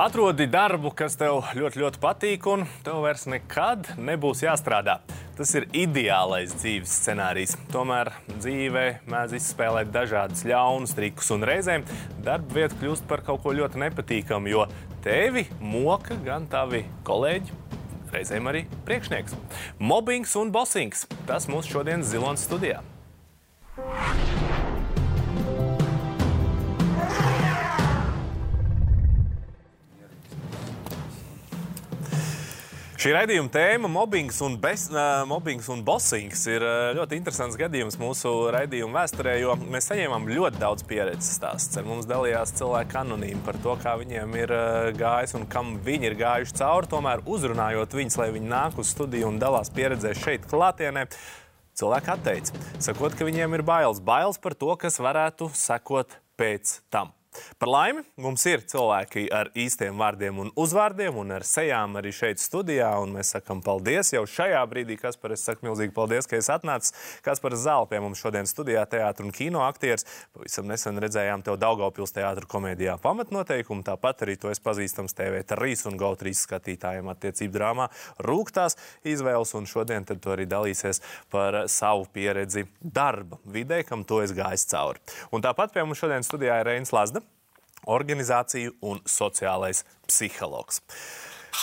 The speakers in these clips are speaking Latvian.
Atrodi darbu, kas tev ļoti, ļoti patīk, un tev vairs nekad nebūs jāstrādā. Tas ir ideālais dzīves scenārijs. Tomēr dzīvē mēdz izspēlēt dažādus ļaunus trikus, un reizēm darba vieta kļūst par kaut ko ļoti nepatīkamu, jo tevi moka gan tavi kolēģi, reizēm arī priekšnieks. Mobbings un bosings - tas mūsu šodienas Zilonas studijā. Šī raidījuma tēma - mobbings un, bes, uh, mobbings un bossings - ir uh, ļoti interesants gadījums mūsu raidījuma vēsturē, jo mēs saņēmām ļoti daudz pieredzes stāstus. Ar mums dalījās cilvēki anonīmi par to, kā viņiem ir uh, gājis un kam viņi ir gājuši cauri. Tomēr uzrunājot viņus, lai viņi nāk uz studiju un dalās pieredzē šeit, klātienē. Cilvēki atteica, sakot, ka viņiem ir bailes. Bailes par to, kas varētu sekot pēc tam. Par laimi mums ir cilvēki ar īstiem vārdiem un uzvārdiem, un ar sejām arī šeit studijā. Mēs sakām paldies jau šajā brīdī, kas par es saku milzīgi paldies, ka esi atnācis. Kas par zāli pie mums šodien studijā, teātris un kino aktieris. Pavisam nesen redzējām tev Daugavpils teātris komēdijā pamatnoteikumu. Tāpat arī tu esi pazīstams TV3 un GO3 skatītājiem attiecību drāmā Rūktās izvēles, un šodien tu arī dalīsies par savu pieredzi darba vidē, kam tu esi gājis cauri. Un tāpat pie mums šodien studijā ir Reinis Lazda organizāciju un sociālais psihologs.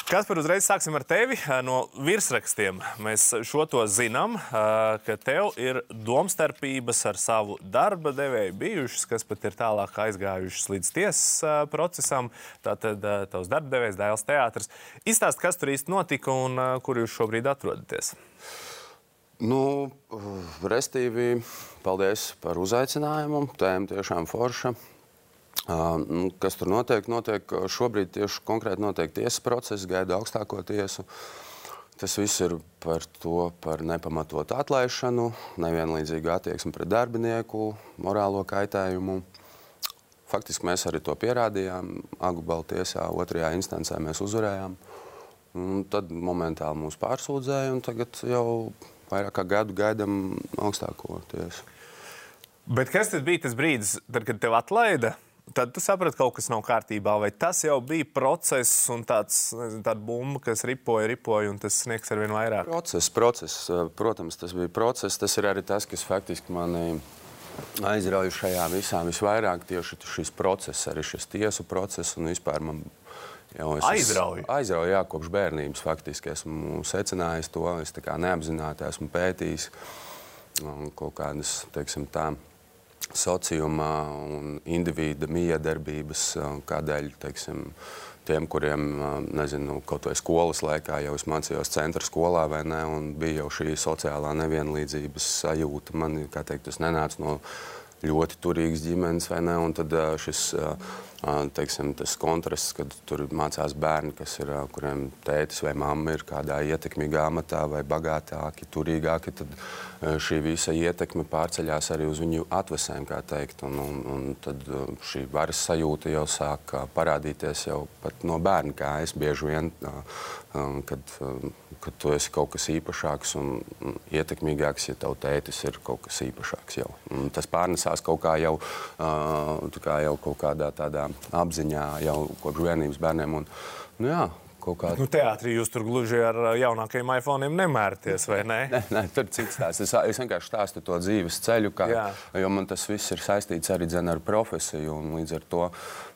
Kas par uzreiz sāksim ar tevi? No virsrakstiem mēs šo to zinām, ka tev ir domstarpības ar savu darba devēju bijušas, kas pat ir tālāk aizgājušas līdz tiesas procesam. Tātad tavs darba devējs, Dēls teātris. Izstāst, kas tur īsti notika un kur jūs šobrīd atrodaties? Nu, restīvi, paldies par uzaicinājumu. Tēma tiešām forša. Nu, kas tur notiek? Notiek šobrīd tieši konkrēti notiek tiesas process, gaida augstāko tiesu. Tas viss ir par to, par nepamatotu atlaišanu, nevienlīdzīgu attieksmi pret darbinieku, morālo kaitējumu. Faktiski mēs arī to pierādījām. Agubalu tiesā otrajā instancē mēs uzvarējām. Un tad momentāli mūs pārsūdzēja, un tagad jau vairāk kā gadu gaidām augstāko tiesu. Bet kas tad bija tas brīdis, tad, kad tev atlaida? Tad tu saprati, ka kaut kas nav kārtībā, vai tas jau bija process un tāds nezinu, bumba, kas ripoja, ripoja, un tas sniegs ar vien vairāk? Process, process. Protams, tas bija process. Tas ir arī tas, kas faktiski mani aizrauja šajā visā visvairāk. Tieši šis process, arī šis tiesu process un vispār man. Jau es aizrauju. Aizrauju, jā, kopš bērnības faktiski esmu secinājis to. Es neapzināti esmu pētījis kaut kādas, teiksim, tādas sociumā un indivīda miedarbības, kādēļ teiksim, tiem, kuriem nezinu, kaut vai skolas laikā jau es mācījos centra skolā vai ne, un bija jau šī sociālā nevienlīdzības sajūta. Man, kā teikt, tas nenāca no ļoti turīgas ģimenes vai ne, un tad šis teiksim, kontrasts, kad tur mācās bērni, ir, kuriem tētis vai mamma ir kādā ietekmīgā amatā vai bagātāki, turīgāki, tad šī visa ietekme pārceļās arī uz viņu atvesēm, kā teikt. Un, un, un tad šī varas sajūta jau sāk parādīties jau pat no bērna, kā es bieži vien, kad, kad tu esi kaut kas īpašāks un ietekmīgāks, ja tev tētis ir kaut kas īpašāks jau. Un tas pārnesās kaut kā jau, kā jau kaut kādā tādā apziņā jau kopš bērnības bērniem. Un, nu, jā, kaut kāda. Nu, teātrī jūs tur gluži ar jaunākajiem iPhone nemērties, vai ne? Nē, nē tur cits stāsts. Es, es vienkārši stāstu to dzīves ceļu, kā, Jā. jo man tas viss ir saistīts arī ar profesiju. Līdz ar to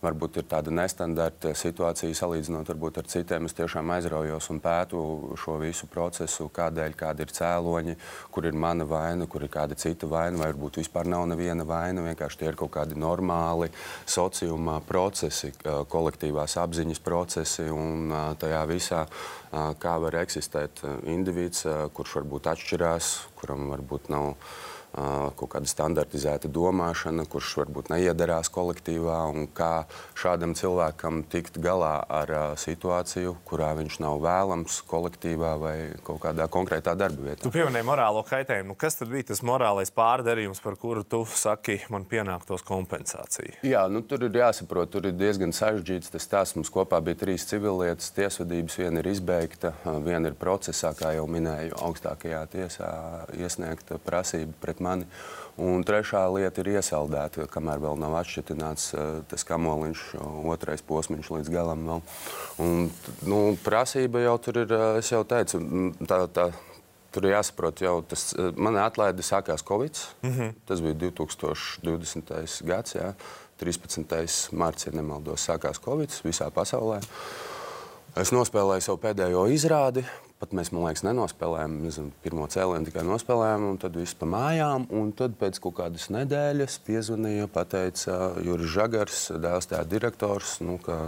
varbūt ir tāda nestandarta situācija salīdzinot varbūt, ar citiem. Es tiešām aizraujos un pētu šo visu procesu, kādēļ, kādi ir cēloņi, kur ir mana vaina, kur ir kāda cita vaina, vai varbūt vispār nav neviena vaina. Vienkārši tie ir kaut kādi normāli sociumā procesi, kolektīvās apziņas procesi. Un, tajā visā, kā var eksistēt indivīds, kurš varbūt atšķirās, kuram varbūt nav kaut kāda standartizēta domāšana, kurš varbūt neiedarās kolektīvā, un kā šādam cilvēkam tikt galā ar situāciju, kurā viņš nav vēlams kolektīvā vai kaut kādā konkrētā darba vietā. Tu pieminēji morālo kaitējumu. Nu, kas tad bija tas morālais pārdarījums, par kuru tu saki, man pienāktos kompensācija? Jā, nu, tur ir jāsaprot, tur ir diezgan sarežģīts tas stāsts. Mums kopā bija trīs civillietas tiesvedības, viena ir izbeigta, viena ir procesā, kā jau minēju, augstākajā tiesā iesniegta prasība pret mani. Un trešā lieta ir iesaldēta, kamēr vēl nav atšķirināts tas kamoliņš, otrais posms līdz galam. Vēl. Un, nu, prasība jau tur ir, es jau teicu, tā, tā, tur jāsaprot, jau tas manā atlaide sākās Covid. Mm -hmm. Tas bija 2020. gads, jā, 13. marts, ja nemaldos, sākās Covid visā pasaulē. Es nospēlēju savu pēdējo izrādi. Pat mēs, man liekas, nenospēlējām. Nezinu, pirmo cēlienu tikai nospēlējām, un tad viss pa mājām. Un tad pēc kaut kādas nedēļas piezvanīja, pateica Juris Žagars, dēls tā direktors. Nu, ka,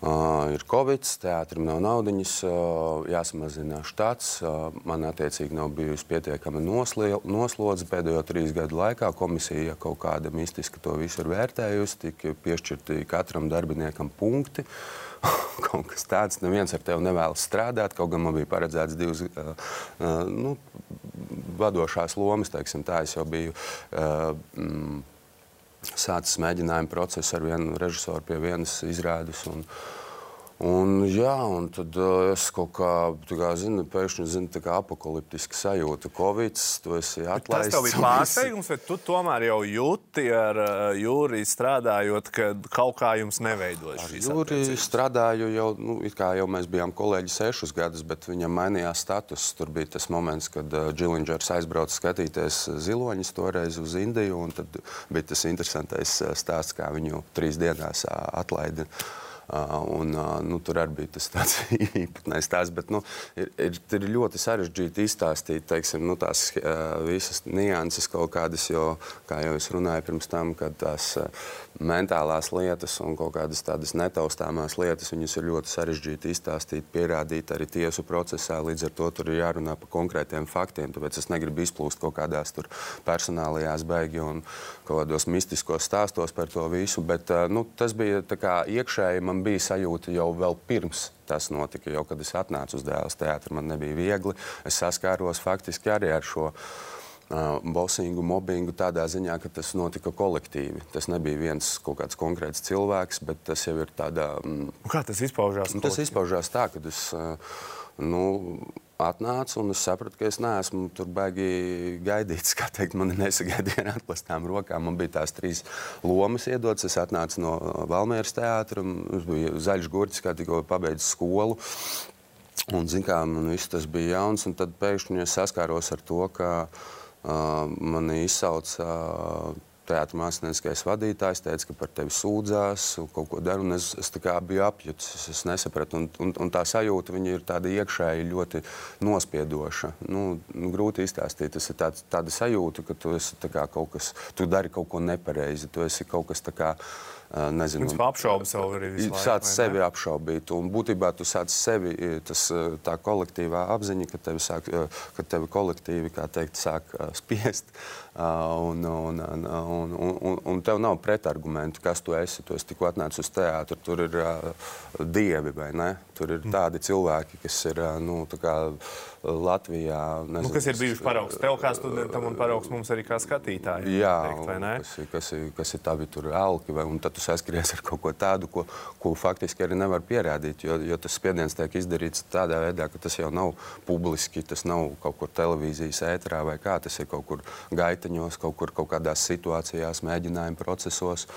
Uh, ir Covid, teātrim nav naudas, uh, jāsamazina štats. Uh, man attiecīgi nav bijusi pietiekama noslodze pēdējo trīs gadu laikā. Komisija kaut kāda mistiska to visu ir vērtējusi, tika piešķirti katram darbiniekam punkti. Uh, kaut kas tāds. Neviens ar tevi nevēlas strādāt. Kaut gan man bija paredzēts divas uh, uh, nu, vadošās lomas, teiksim, tā es jau biju. Uh, mm, Sācis mēģinājumu procesu ar vienu režisoru pie vienas izrādes. Un, uh, Un, jā, un tad uh, es kaut kā, kā zinu, pēkšņi zinu, tā kā apakaliptiska sajūta. Covid, tu esi atlaists. Tas tev bija pārsteigums, vai tu tomēr jau jūti ar uh, Jūriju strādājot, ka kaut kā jums neveidojas šīs Jūriju strādāju jau, nu, kā jau mēs bijām kolēģi sešus gadus, bet viņam mainījās status. Tur bija tas moments, kad uh, Džilingers aizbrauca skatīties ziloņus toreiz uz Indiju, un tad bija tas interesantais uh, stāsts, kā viņu trīs dienās uh, atlaida. Un, nu, tur arī bija tas tāds īpatnējs stāsts. Bet nu, ir, ir, ir ļoti sarežģīti izstāstīt teiksim, nu, tās visas nianses kaut kādas, jo, kā jau es runāju pirms tam, kad tās mentālās lietas un kaut kādas tādas netaustāmās lietas, viņas ir ļoti sarežģīti izstāstīt, pierādīt arī tiesu procesā. Līdz ar to tur ir jārunā par konkrētiem faktiem. Tāpēc es negribu izplūst kaut kādās personālajās baigi un kaut kādos mistiskos stāstos par to visu. Bet nu, tas bija iekšēji man man bija sajūta jau vēl pirms tas notika. Jau kad es atnācu uz dēls teātru, man nebija viegli. Es saskāros faktiski arī ar šo. Uh, bosingu, mobbingu tādā ziņā, ka tas notika kolektīvi. Tas nebija viens kaut kāds konkrēts cilvēks, bet tas jau ir tādā. Mm, Kā tas izpaužās? Nu, tas izpaužās tā, ka es. Uh, nu, atnāca un es sapratu, ka es neesmu tur baigi gaidīts. Teikt, man nesagaidīja ar atklātām rokām. Man bija tās trīs lomas iedotas. Es atnācu no Valmieras teātra. Es biju zaļš gurķis, kā tikko pabeidzis skolu. Un, zin, kā, man viss tas bija jauns, un tad pēkšņi es saskāros ar to, ka uh, mani izsauca uh, teātris mākslinieckais vadītājs teica, ka par tevi sūdzās un kaut ko dara. Es, es biju apjucis, es nesapratu. Un, un, un tā sajūta ir tāda iekšēji ļoti nospiedoša. Nu, nu, grūti izstāstīt. Tas ir tāds, tāda sajūta, ka tu, kaut kas, tu dari kaut ko nepareizi. Tu esi kaut kas tāds Nezinu, Viņš apšauba sevi arī. Laiku, sāc sevi apšaubīt. Un būtībā tu sāc sevi, tas, tā kolektīvā apziņa, ka tevi, sāk, ka tevi kolektīvi, kā teikt, sāk spiest. Un, un, un, un, un, un tev nav pretargumentu, kas tu esi. Tu esi tikko atnācis uz teātru, tur ir dievi vai ne? Tur ir mm. tādi cilvēki, kas ir nu, kā, Latvijā. Nezinu, nu, kas ir bijuši paraugs tev kā studentam un paraugs mums arī kā skatītājiem? Jā, teikt, kas, kas, ir, kas ir tavi tur elki, vai, un tad tu saskaries ar kaut ko tādu, ko, ko faktiski arī nevar pierādīt, jo, jo tas spiediens tiek izdarīts tādā veidā, ka tas jau nav publiski, tas nav kaut kur televīzijas ēterā vai kā, tas ir kaut kur gaitaņos, kaut kur kaut kādās situācijās, mēģinājuma procesos.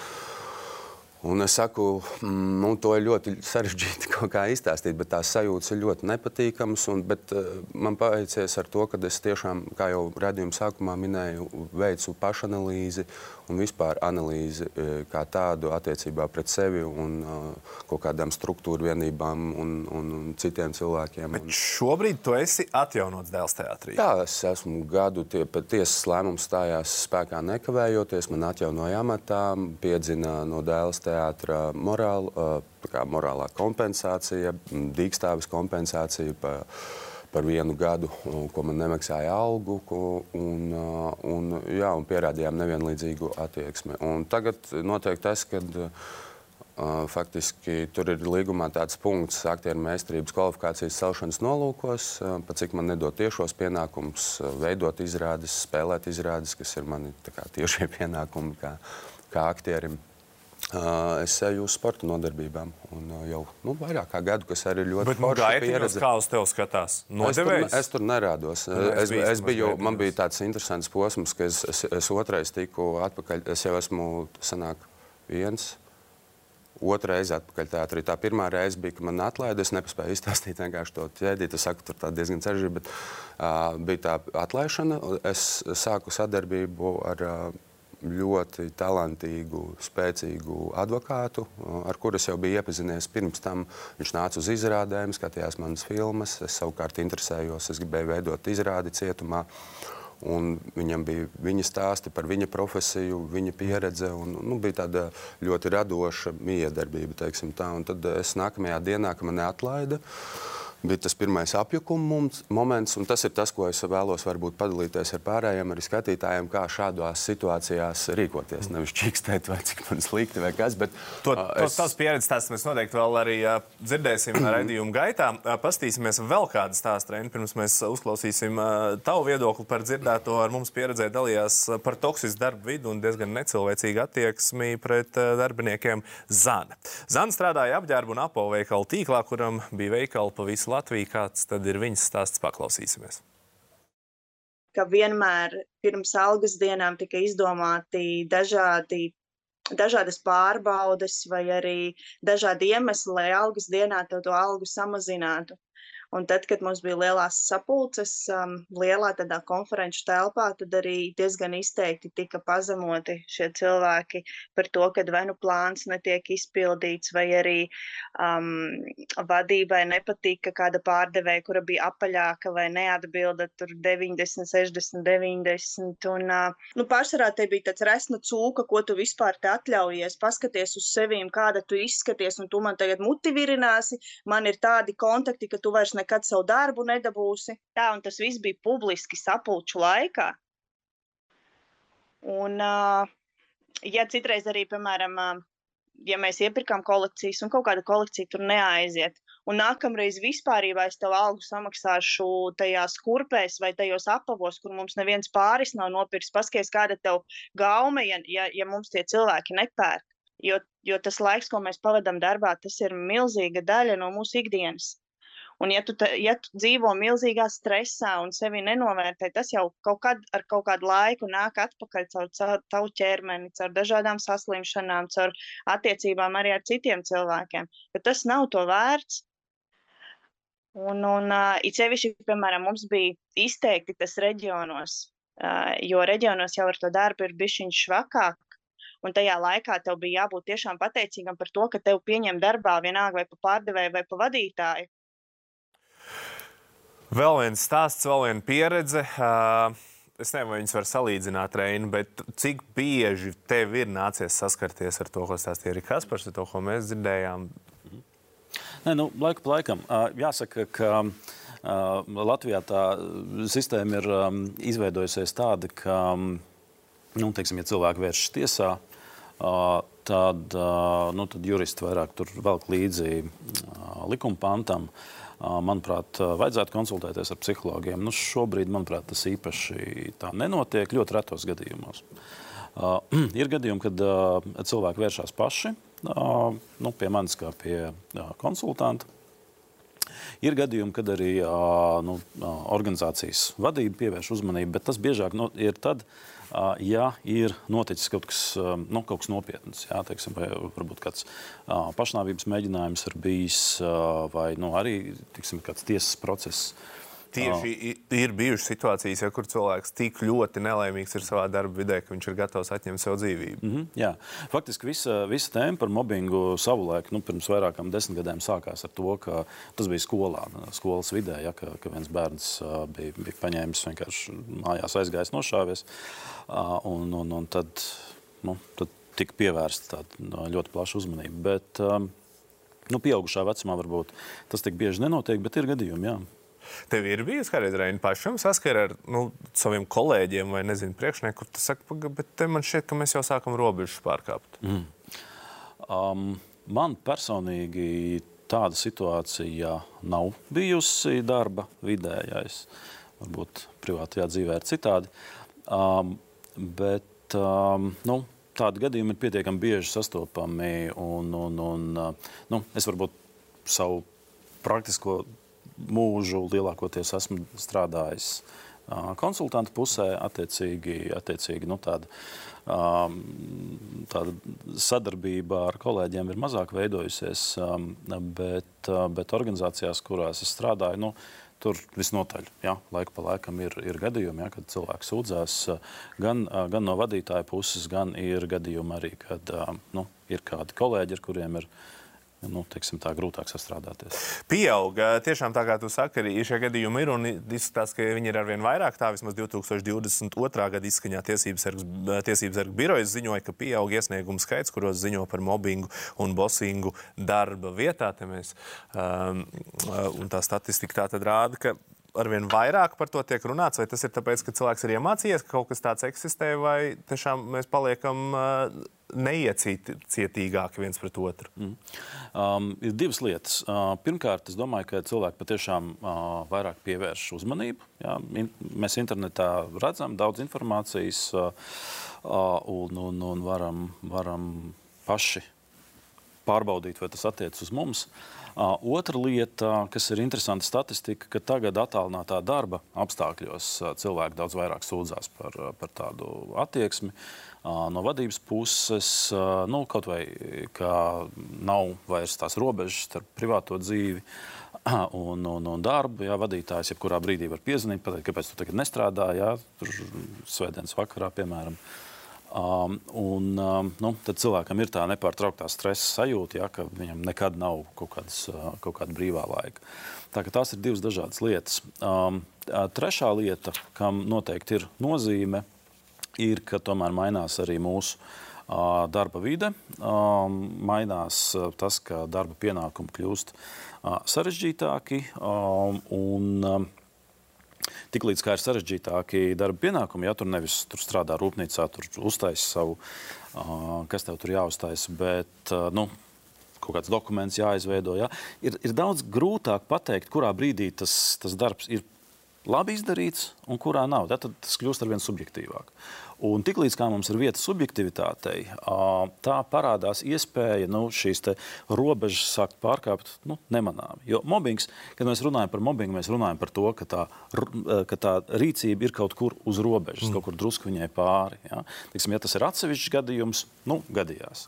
Un es saku, mm, nu, to ir ļoti sarežģīti kaut kā izstāstīt, bet tās sajūtas ir ļoti nepatīkamas. Un, bet, uh, man paveicies ar to, ka es tiešām, kā jau redzējuma sākumā minēju, veicu pašanalīzi un vispār analīzi e, kā tādu attiecībā pret sevi un uh, kaut kādām struktūru vienībām un, un, un citiem cilvēkiem. Bet šobrīd tu esi atjaunots dēls teātrī. Jā, es esmu gadu, tie, tiesas lēmums stājās spēkā nekavējoties, man atjaunoja amatā, piedzina no dēls teātra morālu, kā morālā kompensācija, dīkstāvis kompensācija. Pa, par vienu gadu, ko man nemaksāja algu, ko, un, un, jā, un pierādījām nevienlīdzīgu attieksmi. Un tagad notiek tas, ka Uh, faktiski tur ir līgumā tāds punkts, aktieru meistarības kvalifikācijas celšanas nolūkos, uh, pa cik man nedod tiešos pienākumus, uh, veidot izrādes, spēlēt izrādes, kas ir mani kā, tiešie pienākumi kā, kā aktierim. Es eju uz sporta nodarbībām. Un jau nu, vairāk kā gadu, kas arī ļoti Bet, nu, pieredze. Kā uz tevi skatās? Nodevējs? Es tur, es tur nerādos. Nu, es, es, es biju, man bija tāds interesants posms, ka es, es, es otrais tiku atpakaļ. Es jau esmu sanāk, viens. Otra reize atpakaļ teātrī. Tā pirmā reize bija, kad man atlaida. Es nespēju izstāstīt vienkārši to ķēdīti. Es saku, tur tā diezgan sarežģīti, bet uh, bija tā atlaišana. Es sāku sadarbību ar uh, ļoti talantīgu, spēcīgu advokātu, ar kuru es jau biju iepazinies pirms tam. Viņš nāca uz izrādēm, skatījās manas filmas. Es savukārt interesējos, es gribēju veidot izrādi cietumā. Un viņam bija viņa stāsti par viņa profesiju, viņa pieredze. Un, nu, bija tāda ļoti radoša miedarbība. Tad es nākamajā dienā, kad mani atlaida, uh, bija tas pirmais apjukuma moments, un tas ir tas, ko es vēlos varbūt padalīties ar pārējiem, arī skatītājiem, kā šādās situācijās rīkoties. Nevis čikstēt, vai cik man slikti vai kas, bet to, uh, es... tās pieredzes tās mēs noteikti vēl arī dzirdēsim raidījuma gaitā. Pastīsimies vēl kādu stāstu, Reini, pirms mēs uzklausīsim tavu viedokli par dzirdēto. Ar mums pieredzē dalījās par toksisku darbu vidu un diezgan necilvēcīgu attieksmi pret darbiniekiem Zana. Zana strādāja apģērbu un apavveikalu tīklā, kuram bija veikali pa visu Latviju. Kāds tad ir viņas stāsts? Paklausīsimies. Ka vienmēr pirms algas dienām tika izdomāti dažādi dažādas pārbaudes vai arī dažādi iemesli, lai algas dienā to, to algu samazinātu. Un tad, kad mums bija lielās sapulces, um, lielā tādā konferenču telpā, tad arī diezgan izteikti tika pazemoti šie cilvēki par to, ka vai nu plāns netiek izpildīts, vai arī um, vadībai nepatika kāda pārdevēja, kura bija apaļāka vai neatbilda tur 90, 60, 90. Un, uh, nu, pārsvarā te bija tāds resna cūka, ko tu vispār te atļaujies, paskaties uz sevīm, kāda tu izskaties, un tu man tagad muti virināsi, man ir tādi kontakti, ka tu vairs nekad savu darbu nedabūsi. Tā, un tas viss bija publiski sapulču laikā. Un, ja citreiz arī, piemēram, ja mēs iepirkām kolekcijas un kaut kāda kolekcija tur neaiziet, un nākamreiz vispārībā es tev algu samaksāšu tajās kurpēs vai tajos apavos, kur mums neviens pāris nav nopirks, paskaties, kāda tev gaume, ja, ja, ja mums tie cilvēki nepērk. Jo, jo tas laiks, ko mēs pavadām darbā, tas ir milzīga daļa no mūsu ikdienas. Un, ja tu, ta, ja tu dzīvo milzīgā stresā un sevi nenovērtē, tas jau kaut kad ar kaut kādu laiku nāk atpakaļ caur, caur tavu ķermeni, caur dažādām saslimšanām, caur attiecībām arī ar citiem cilvēkiem. Bet tas nav to vērts. Un, un uh, it sevišķi, piemēram, mums bija izteikti tas reģionos, uh, jo reģionos jau ar to darbu ir bišķiņš švakāk, un tajā laikā tev bija jābūt tiešām pateicīgam par to, ka tev pieņem darbā vienalga vai pa pārdevēju vai pa vadītāju, Vēl viens stāsts, vēl viena pieredze. Es nezinu, vai viņas var salīdzināt, Reini, bet cik bieži tev ir nācies saskarties ar to, ko stāstīja arī Kaspars, ar to, ko mēs dzirdējām? Nē, nu, laiku pa laikam. Jāsaka, ka Latvijā tā sistēma ir izveidojusies tāda, ka, nu, teiksim, ja cilvēki vēršas tiesā, tad, nu, tad juristi vairāk tur velk līdzi likuma pantam. Uh, manuprāt, vajadzētu konsultēties ar psihologiem. Nu, šobrīd, manuprāt, tas īpaši tā nenotiek ļoti retos gadījumos. Uh, ir gadījumi, kad uh, cilvēki vēršas paši uh, nu, pie manis kā pie uh, konsultanta. Ir gadījumi, kad arī uh, nu, organizācijas vadība pievērš uzmanību, bet tas biežāk no, ir tad, uh, ja ir noticis kaut kas, nu, kaut kas nopietns, jā, teiksim, vai varbūt kāds pašnāvības mēģinājums ir bijis, vai nu, arī tiksim, kāds tiesas process. Tieši ir bijušas situācijas, ja, kur cilvēks tik ļoti nelaimīgs ir savā darba vidē, ka viņš ir gatavs atņemt sev dzīvību. Mm -hmm, jā, faktiski visa, visa tēma par mobbingu savulaik, nu, pirms vairākām desmit gadiem sākās ar to, ka tas bija skolā, skolas vidē, ja, ka, ka viens bērns bija, bija paņēmis vienkārši mājās aizgājis nošāvies. Un, un, un tad, nu, tad tika pievērsta tāda ļoti plaša uzmanība. Bet, nu, pieaugušā vecumā varbūt tas tik bieži nenotiek, bet ir gadījumi. Jā. Tev ir bijis kādreiz reizē pašam saskara ar nu, saviem kolēģiem vai nezinu, priekšnieku, kur tu saki, bet man šķiet, ka mēs jau sākam robežas pārkāpt. Mm. Um, man personīgi tāda situācija nav bijusi darba vidē, ja es varbūt privātajā dzīvē ir citādi. Um, bet um, nu, tādi gadījumi ir pietiekami bieži sastopami. Un, un, un, nu, es varbūt savu praktisko mūžu lielākoties esmu strādājis konsultantu pusē, attiecīgi, attiecīgi nu, tāda, tāda sadarbība ar kolēģiem ir mazāk veidojusies, bet, bet organizācijās, kurās es strādāju, nu, Tur visnotaļ ja, laika pa laikam ir, ir gadījumi, ja, kad cilvēks sūdzās gan, gan no vadītāja puses, gan ir gadījumi arī, kad nu, ir kādi kolēģi, ar kuriem ir nu, teiksim, tā grūtāk sastrādāties. Pieauga tiešām tā, kā tu saki, arī šie gadījumi ir un izskatās, ka viņi ir arvien vairāk. Tā vismaz 2022. gada izskaņā tiesības sargu birojas ziņoja, ka pieauga iesniegumu skaits, kuros ziņo par mobbingu un bosingu darba vietā. Te mēs, um, un tā statistika tā tad rāda, ka arvien vairāk par to tiek runāts, vai tas ir tāpēc, ka cilvēks ir iemācījies, ka kaut kas tāds eksistē, vai tiešām mēs paliekam uh, neiecietīgāki viens pret otru? Mm. Um, ir divas lietas. Uh, pirmkārt, es domāju, ka cilvēki patiešām uh, vairāk pievērš uzmanību. Jā. In, mēs internetā redzam daudz informācijas uh, uh, un, un, un varam, varam paši pārbaudīt, vai tas attiecas uz mums. Uh, Otra lieta, kas ir interesanta statistika, ka tagad attālinātā darba apstākļos cilvēki daudz vairāk sūdzās par, par tādu attieksmi. No vadības puses, nu, kaut vai kā nav vairs tās robežas starp privāto dzīvi un, un, un darbu. Jā, vadītājs jebkurā brīdī var piezvanīt, pateikt, kāpēc tu tagad nestrādā, jā, tur svētdienas vakarā, piemēram. Um, un, um, nu, tad cilvēkam ir tā nepārtrauktā stresa sajūta, ja, ka viņam nekad nav kaut, kādas, uh, kaut kāda brīvā laika. Tā, tās ir divas dažādas lietas. Um, trešā lieta, kam noteikti ir nozīme, ir, ka tomēr mainās arī mūsu uh, darba vide. Um, mainās uh, tas, ka darba pienākumi kļūst uh, sarežģītāki. Um, un, um, tiklīdz kā ir sarežģītāki darba pienākumi, ja tur nevis tur strādā rūpnīcā, tur uztaisa savu, uh, kas tev tur jāuztaisa, bet uh, nu, kaut kāds dokuments jāizveido. Ja? Ir, ir daudz grūtāk pateikt, kurā brīdī tas, tas darbs ir labi izdarīts un kurā nav. Tad tas kļūst ar vien subjektīvāk. Un tiklīdz mums ir vieta subjektivitātei, tā parādās iespēja nu, šīs robežas sākt pārkāpt nu, nemanāmi. Jo mobbings, kad mēs runājam par mobbingu, mēs runājam par to, ka tā, ka tā rīcība ir kaut kur uz robežas, mm. kaut kur drusku viņai pāri. Ja? Tiksim, ja tas ir atsevišķs gadījums, nu, gadījās.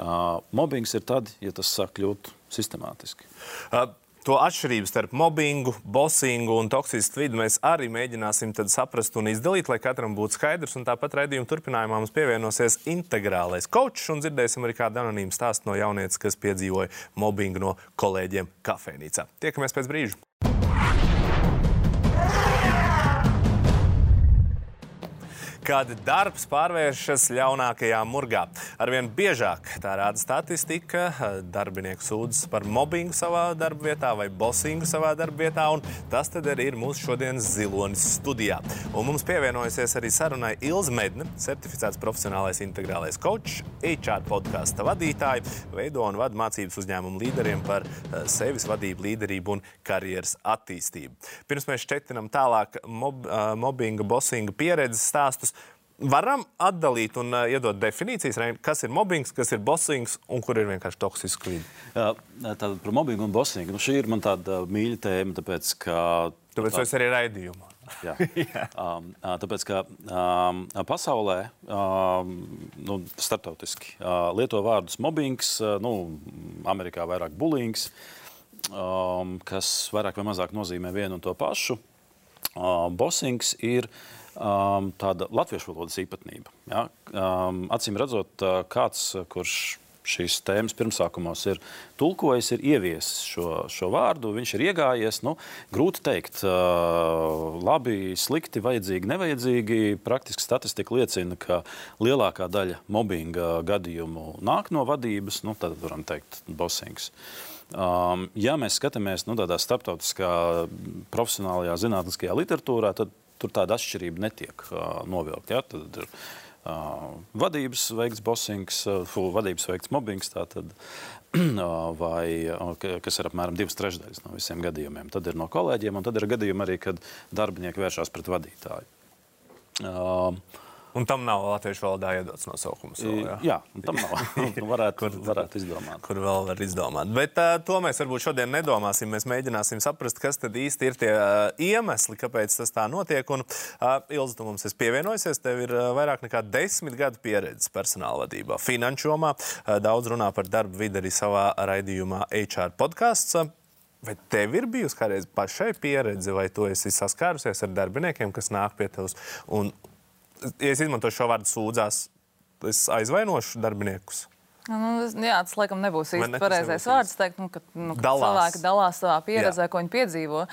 Uh, mobbings ir tad, ja tas sāk kļūt sistemātiski. Uh, To atšķirību starp mobbingu, bosingu un toksisku vidi mēs arī mēģināsim saprast un izdalīt, lai katram būtu skaidrs. Tāpat raidījuma turpinājumā mums pievienosies integrālais kočs un dzirdēsim arī kādu anonīmu stāstu no jaunietes, kas piedzīvoja mobbingu no kolēģiem kafejnīcā. Tiekamies pēc brīža! Kad darbs pārvēršas ļaunākajā murgā. Arvien biežāk tā rāda statistika. Darbinieki sūdzas par mobbingu savā darba vietā vai bosingu savā darba vietā, un tas tad arī ir mūsu šodienas zilonis studijā. Un mums pievienojusies arī sarunai Ilza Medne, certificēts profesionālais integrālais coach, HR podkāstu vadītāja, veido un vada mācības uzņēmumu līderiem par eh, sevis vadību, līderību un karjeras attīstību. Pirms mēs šķetinam tālāk mob, eh, mobbinga, bosinga pieredzes stāstus, varam atdalīt un uh, iedot definīcijas, kas ir mobbings, kas ir bosings un kur ir vienkārši toksiska vide. Tātad par mobbingu un bosingu. Nu, šī ir man tāda mīļa tēma, tāpēc ka. Tāpēc tā... es arī raidījumā. Jā. um, tāpēc, ka um, pasaulē, um, nu, starptautiski, uh, lieto vārdus mobbings, uh, nu, Amerikā vairāk bulings, um, kas vairāk vai mazāk nozīmē vienu un to pašu. Uh, Bosings ir uh, um, tāda latviešu valodas īpatnība. Ja? Um, acīm redzot, uh, kāds, kurš šīs tēmas pirmsākumos ir tulkojis, ir ieviesis šo, šo vārdu, viņš ir iegājies. Nu, grūti pateikt, uh, labi, slikti, vajadzīgi, nevajadzīgi. Praktiski statistika liecina, ka lielākā daļa mobbinga gadījumu nāk no vadības, nu, tad varam teikt, bosings. Um, ja mēs skatāmies nu, tādā starptautiskā, profesionālajā, zinātniskajā literatūrā, tad tur tāda atšķirība netiek uh, novilkta. Ja? Tad ir uh, vadības veikts bossings, uh, vadības veikts mobbings. Tātad, vai, kas ir apmēram divas trešdaļas no visiem gadījumiem. Tad ir no kolēģiem, un tad ir gadījumi arī, kad darbinieki vēršas pret vadītāju. Uh, Un tam nav latviešu valodā iedots nosaukums. Vēl, jā, jā tam nav. Nu, varētu, kur, varētu izdomāt. Kur vēl var izdomāt. Bet uh, to mēs varbūt šodien nedomāsim. Mēs mēģināsim saprast, kas tad īsti ir tie uh, iemesli, kāpēc tas tā notiek. Un, uh, Ilza, tu mums esi pievienojusies. Tev ir uh, vairāk nekā desmit gadu pieredze personāla vadībā, finanšu jomā. Uh, daudz runā par darbu vidi arī savā raidījumā HR podkāsts. Vai tev ir bijusi kādreiz pašai pieredze, vai tu esi saskārusies ar darbiniekiem, kas nāk pie tevis un ja es izmantošu šo vārdu sūdzās, es aizvainošu darbiniekus. Nu, jā, tas laikam nebūs īsti ne, pareizais vārds. Teikt, nu, ka, nu, ka dalās. cilvēki dalās savā pieredzē, jā. ko viņi piedzīvo.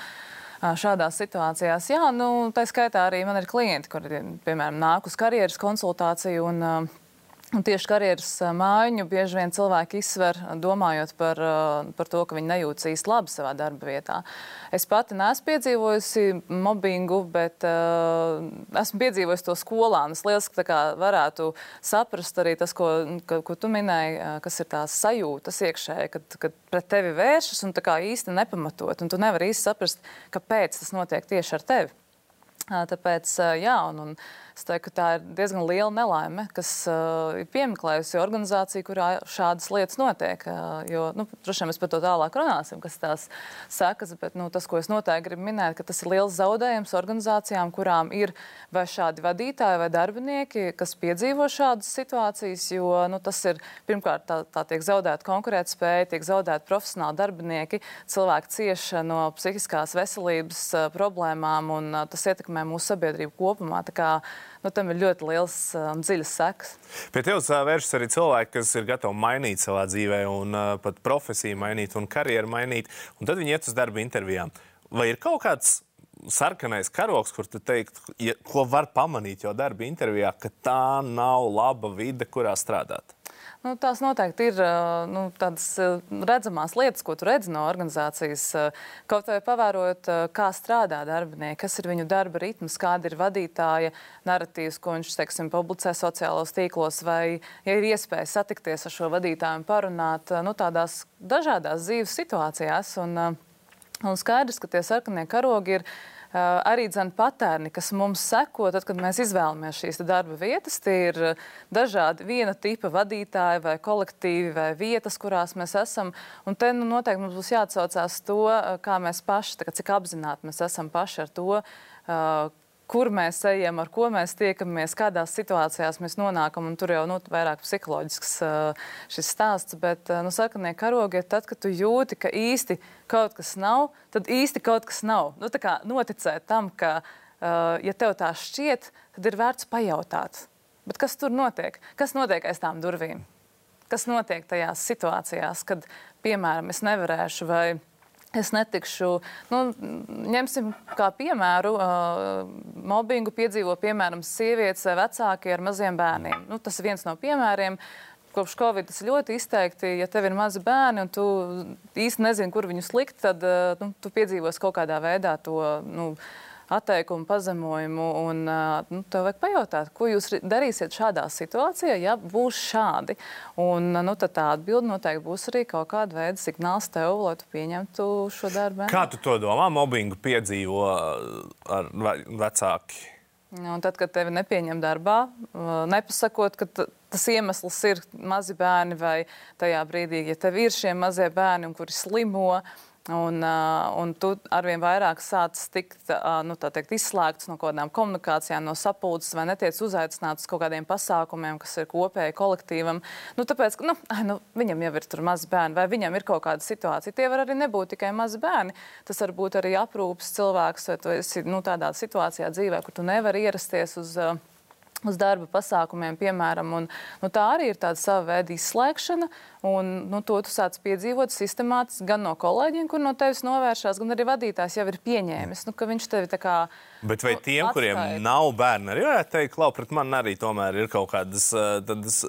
Šādās situācijās, jā, nu, tā skaitā arī man ir klienti, kuri, piemēram, nāk uz karjeras konsultāciju un uh, Un tieši karjeras mājiņu bieži vien cilvēki izsver, domājot par, par to, ka viņi nejūtas īsti labi savā darba vietā. Es pati neesmu piedzīvojusi mobbingu, bet uh, esmu piedzīvojusi to skolā. Es lieliski varētu saprast arī tas, ko, ka, ko tu minēji, kas ir tās sajūtas iekšēji, kad, kad pret tevi vēršas un īsti nepamatot. Un tu nevari īsti saprast, kāpēc tas notiek tieši ar tevi. Tāpēc, jā, un, un Es teiktu, ka tā ir diezgan liela nelaime, kas uh, ir piemeklējusi organizāciju, kurā šādas lietas notiek. Uh, jo, nu, droši vien mēs par to tālāk runāsim, kas tās sekas, bet nu, tas, ko es noteikti gribu minēt, ka tas ir liels zaudējums organizācijām, kurām ir vai šādi vadītāji vai darbinieki, kas piedzīvo šādas situācijas, jo nu, tas ir pirmkārt tā, tā tiek zaudēta konkurētspēja, tiek zaudēti profesionāli darbinieki, cilvēki cieši no psihiskās veselības uh, problēmām un uh, tas ietekmē mūsu sabiedrību kopumā. Tā kā, nu, tam ir ļoti liels un um, dziļas sekas. Pie tevis uh, vēršas arī cilvēki, kas ir gatavi mainīt savā dzīvē, un uh, pat profesiju mainīt, un karjeru mainīt, un tad viņi iet uz darba intervijām. Vai ir kaut kāds sarkanais karoks, kur tu teiktu, ja, ko var pamanīt jau darba intervijā, ka tā nav laba vide, kurā strādāt? Nu, tās noteikti ir nu, tādas redzamās lietas, ko tu redzi no organizācijas. Kaut vai pavērot, kā strādā darbinieki, kas ir viņu darba ritms, kāda ir vadītāja narratīvs, ko viņš teiksim, publicē sociālos tīklos, vai ja ir iespēja satikties ar šo vadītāju un parunāt nu, tādās dažādās dzīves situācijās. Un, un skaidrs, ka tie sarkanie karogi ir arī dzene patērni, kas mums seko, tad, kad mēs izvēlamies šīs darba vietas. Tie ir dažādi viena tipa vadītāji vai kolektīvi vai vietas, kurās mēs esam. Un te nu, noteikti mums būs jāatsaucās to, kā mēs paši, kā, cik apzināti mēs esam paši ar to, kur mēs ejam, ar ko mēs tiekamies, kādās situācijās mēs nonākam. Tur jau nu, vairāk psiholoģisks šis stāsts, bet nu, sarkanie karogi ir tad, kad tu jūti, ka īsti kaut kas nav, tad īsti kaut kas nav. Nu, noticēt tam, ka, ja tev tā šķiet, tad ir vērts pajautāt. Bet kas tur notiek? Kas notiek aiz tām durvīm? Kas notiek tajās situācijās, kad, piemēram, es nevarēšu vai Es netikšu, nu, ņemsim kā piemēru, uh, mobbingu piedzīvo piemēram sievietes vai vecāki ar maziem bērniem. Nu, tas ir viens no piemēriem. Kopš Covid tas ļoti izteikti, ja tev ir mazi bērni un tu īsti nezini, kur viņus likt, tad uh, nu, tu piedzīvos kaut kādā veidā to. Nu, atteikumu, pazemojumu. Un, nu, tev vajag pajautāt, ko jūs darīsiet šādā situācijā, ja būs šādi. Un, nu, tā atbilde noteikti būs arī kaut kāda veida signāls tev, lai tu pieņemtu šo darbu. Kā tu to domā? Mobbingu piedzīvo ar vecāki. Un tad, kad tevi nepieņem darbā, nepasakot, ka tas iemesls ir mazi bērni, vai tajā brīdī, ja tev ir šie mazie bērni, kuri slimo, uh, Un, un tu arvien vairāk sāc tikt nu, teikt, izslēgts no kaut kādām komunikācijām, no sapulces, vai netiek uzaicināts uz kaut kādiem pasākumiem, kas ir kopēji kolektīvam. Nu, tāpēc, nu, nu, viņam jau ir mazi bērni, vai viņam ir kaut kāda situācija. Tie var arī nebūt tikai mazi bērni. Tas var būt arī aprūpes cilvēks, vai tu esi nu, tādā situācijā dzīvē, kur tu nevari ierasties uz. Uh, uz darba pasākumiem, piemēram. Un, nu, tā arī ir tāda sava veida izslēgšana, un nu, to tu sāc piedzīvot sistemātiski gan no kolēģiem, kur no tevis novēršās, gan arī vadītājs jau ir pieņēmis, nu, ka viņš tevi tā kā. Bet vai tiem, atstāja. kuriem nav bērni, arī varētu teikt, ka pret mani arī tomēr ir kaut kādas tādas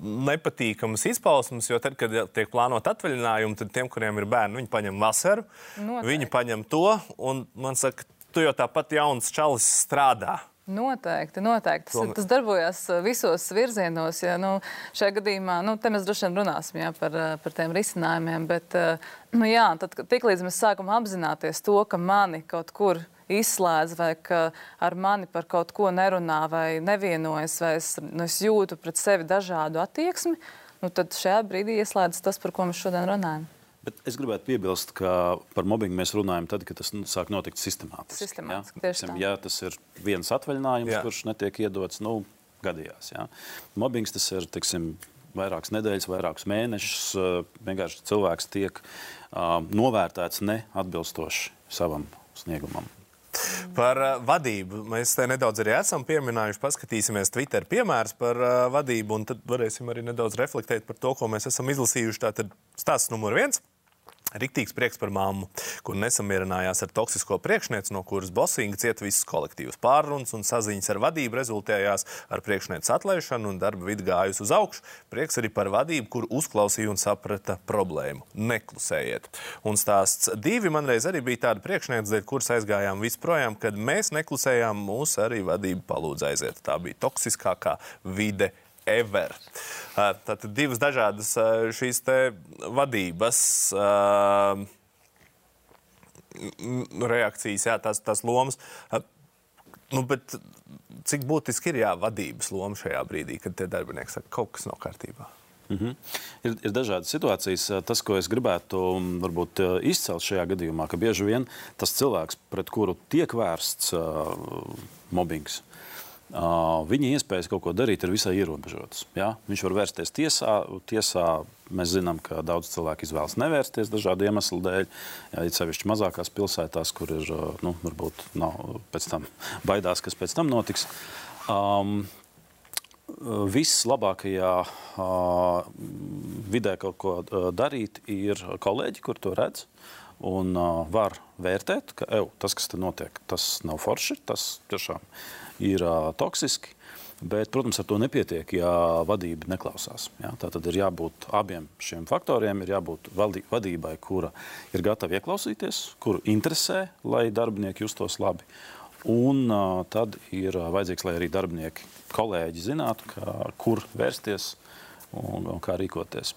nepatīkamas izpausmes, jo tad, kad tiek plānot atvaļinājumi, tad tiem, kuriem ir bērni, viņi paņem vasaru, Noteikti. viņi paņem to, un man saka, tu jau tāpat jauns čalis strādā. Noteikti, noteikti. Tas, tas darbojas uh, visos virzienos. Ja, nu, šajā gadījumā, nu, mēs droši vien runāsim ja, par, uh, par tiem risinājumiem, bet, uh, nu, jā, tad, tiklīdz mēs sākam apzināties to, ka mani kaut kur izslēdz, vai ka ar mani par kaut ko nerunā, vai nevienojas, vai es, nu, es jūtu pret sevi dažādu attieksmi, nu, tad šajā brīdī ieslēdzas tas, par ko mēs šodien runājam. Bet es gribētu piebilst, ka par mobbingu mēs runājam tad, kad tas nu, sāk notikt sistemātiski. Sistemātiski, ja? tā. ja tas ir viens atvaļinājums, Jā. kurš netiek iedots, nu, gadījās. Ja? Mobbings tas ir, teiksim, vairākas nedēļas, vairākus mēnešus. Vienkārši cilvēks tiek uh, novērtēts neatbilstoši savam sniegumam. Par uh, vadību mēs te nedaudz arī esam pieminējuši. Paskatīsimies Twitter piemērus par uh, vadību, un tad varēsim arī nedaudz reflektēt par to, ko mēs esam izlasījuši. Tātad stāsts numur viens. Riktīgs prieks par mammu, kur nesamierinājās ar toksisko priekšnieci, no kuras Bosinga cieta visas kolektīvas pārunas un saziņas ar vadību rezultējās ar priekšnieces atlaišanu un darba vidi gājusi uz augšu. Prieks arī par vadību, kur uzklausīja un saprata problēmu. Neklusējiet. Un stāsts divi man reiz arī bija tāda priekšniece, dēļ kuras aizgājām visprojām, kad mēs neklusējām, mūs arī vadība palūdza aiziet. Tā bija toksiskākā vide ever. Uh, Tātad divas dažādas uh, šīs vadības uh, reakcijas, jā, tās, tās lomas. Nu, bet cik būtiski ir jā, vadības loma šajā brīdī, kad darbinieki saka, ka kaut kas nav kārtībā? Mhm. Ir, ir dažādas situācijas. Tas, ko es gribētu um, varbūt, izcelt šajā gadījumā, ka bieži vien tas cilvēks, pret kuru tiek vērsts uh, mobbings, uh, viņa iespējas kaut ko darīt ir visai ierobežotas. Ja? Viņš var vērsties tiesā. tiesā mēs zinām, ka daudz cilvēku izvēlas nevērsties dažādu iemeslu dēļ. Ja, it sevišķi mazākās pilsētās, kur ir uh, nu, varbūt nav pēc tam baidās, kas pēc tam notiks. Um, Vislabākajā uh, vidē kaut ko uh, darīt ir kolēģi, kur to redz. Un uh, var vērtēt, ka ev, tas, kas te notiek, tas nav forši, tas tiešām ir uh, toksiski. Bet, protams, ar to nepietiek, ja vadība neklausās. Ja? Tā tad ir jābūt abiem šiem faktoriem. Ir jābūt vadībai, kura ir gatava ieklausīties, kuru interesē, lai darbinieki justos labi. Un uh, tad ir uh, vajadzīgs, lai arī darbinieki, kolēģi zinātu, ka, kur vērsties un, un kā rīkoties.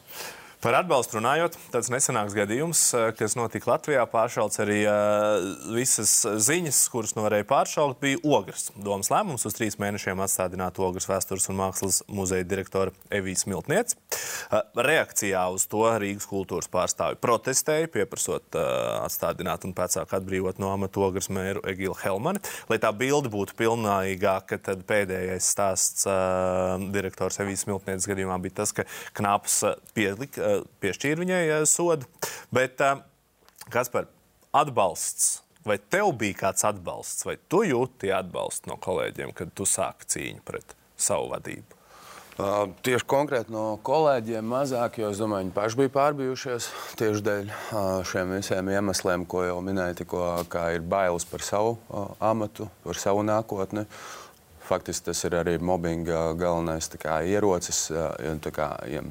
Par atbalstu runājot, tāds nesenāks gadījums, eh, kas notika Latvijā, pāršauts arī uh, visas ziņas, kuras nu varēja pāršaukt, bija Ogres. Domas lēmums uz trīs mēnešiem atstādināt Ogres vēstures un mākslas muzeja direktoru Evijas Miltnieci. Uh, reakcijā uz to Rīgas kultūras pārstāvi protestēja, pieprasot atstādināt un pēc tam atbrīvot no amata Ogres mēru Egilu Helmani. Lai tā bilde būtu pilnīgāka, tad pēdējais stāsts direktors Evijas Miltnieces gadījumā bija tas, ka Knaps pielika piešķīra viņai eh, sodu. Bet, eh, kas par atbalsts? Vai tev bija kāds atbalsts, vai tu jūti atbalstu no kolēģiem, kad tu sāki cīņu pret savu vadību? Uh, tieši konkrēti no kolēģiem mazāk, jo es domāju, viņi paši bija pārbijušies tieši dēļ uh, šiem visiem iemesliem, ko jau minēju, tikko, kā ir bailes par savu uh, amatu, par savu nākotni. Faktiski tas ir arī mobbinga galvenais kā, ierocis, kā, ja,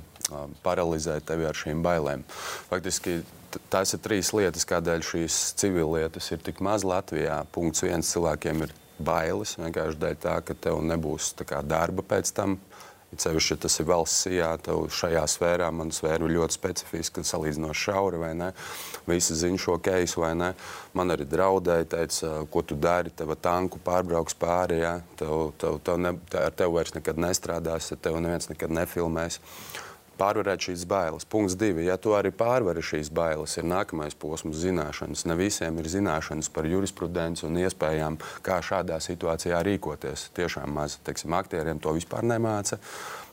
paralizēt tevi ar šīm bailēm. Faktiski tās ir trīs lietas, kādēļ šīs civillietas ir tik maz Latvijā. Punkts viens cilvēkiem ir bailes vienkārši dēļ tā, ka tev nebūs kā, darba pēc tam. It sevišķi, ja tas ir valsts sijā, tev šajā sfērā, man sfēra ir ļoti specifiska, salīdzinoši šaura, vai ne? Visi zina šo keisu, vai ne? Man arī draudēja, teica, ko tu dari, tev tanku pārbrauks pāri, ja? tev, tev, tev ne, ar tevi vairs nekad nestrādās, ar tevi neviens nekad nefilmēs. Pārvarēt šīs bailes. Punkts divi. Ja tu arī pārvari šīs bailes, ir nākamais posms zināšanas. Ne visiem ir zināšanas par jurisprudenci un iespējām, kā šādā situācijā rīkoties. Tiešām maz, teiksim, aktieriem to vispār nemāca.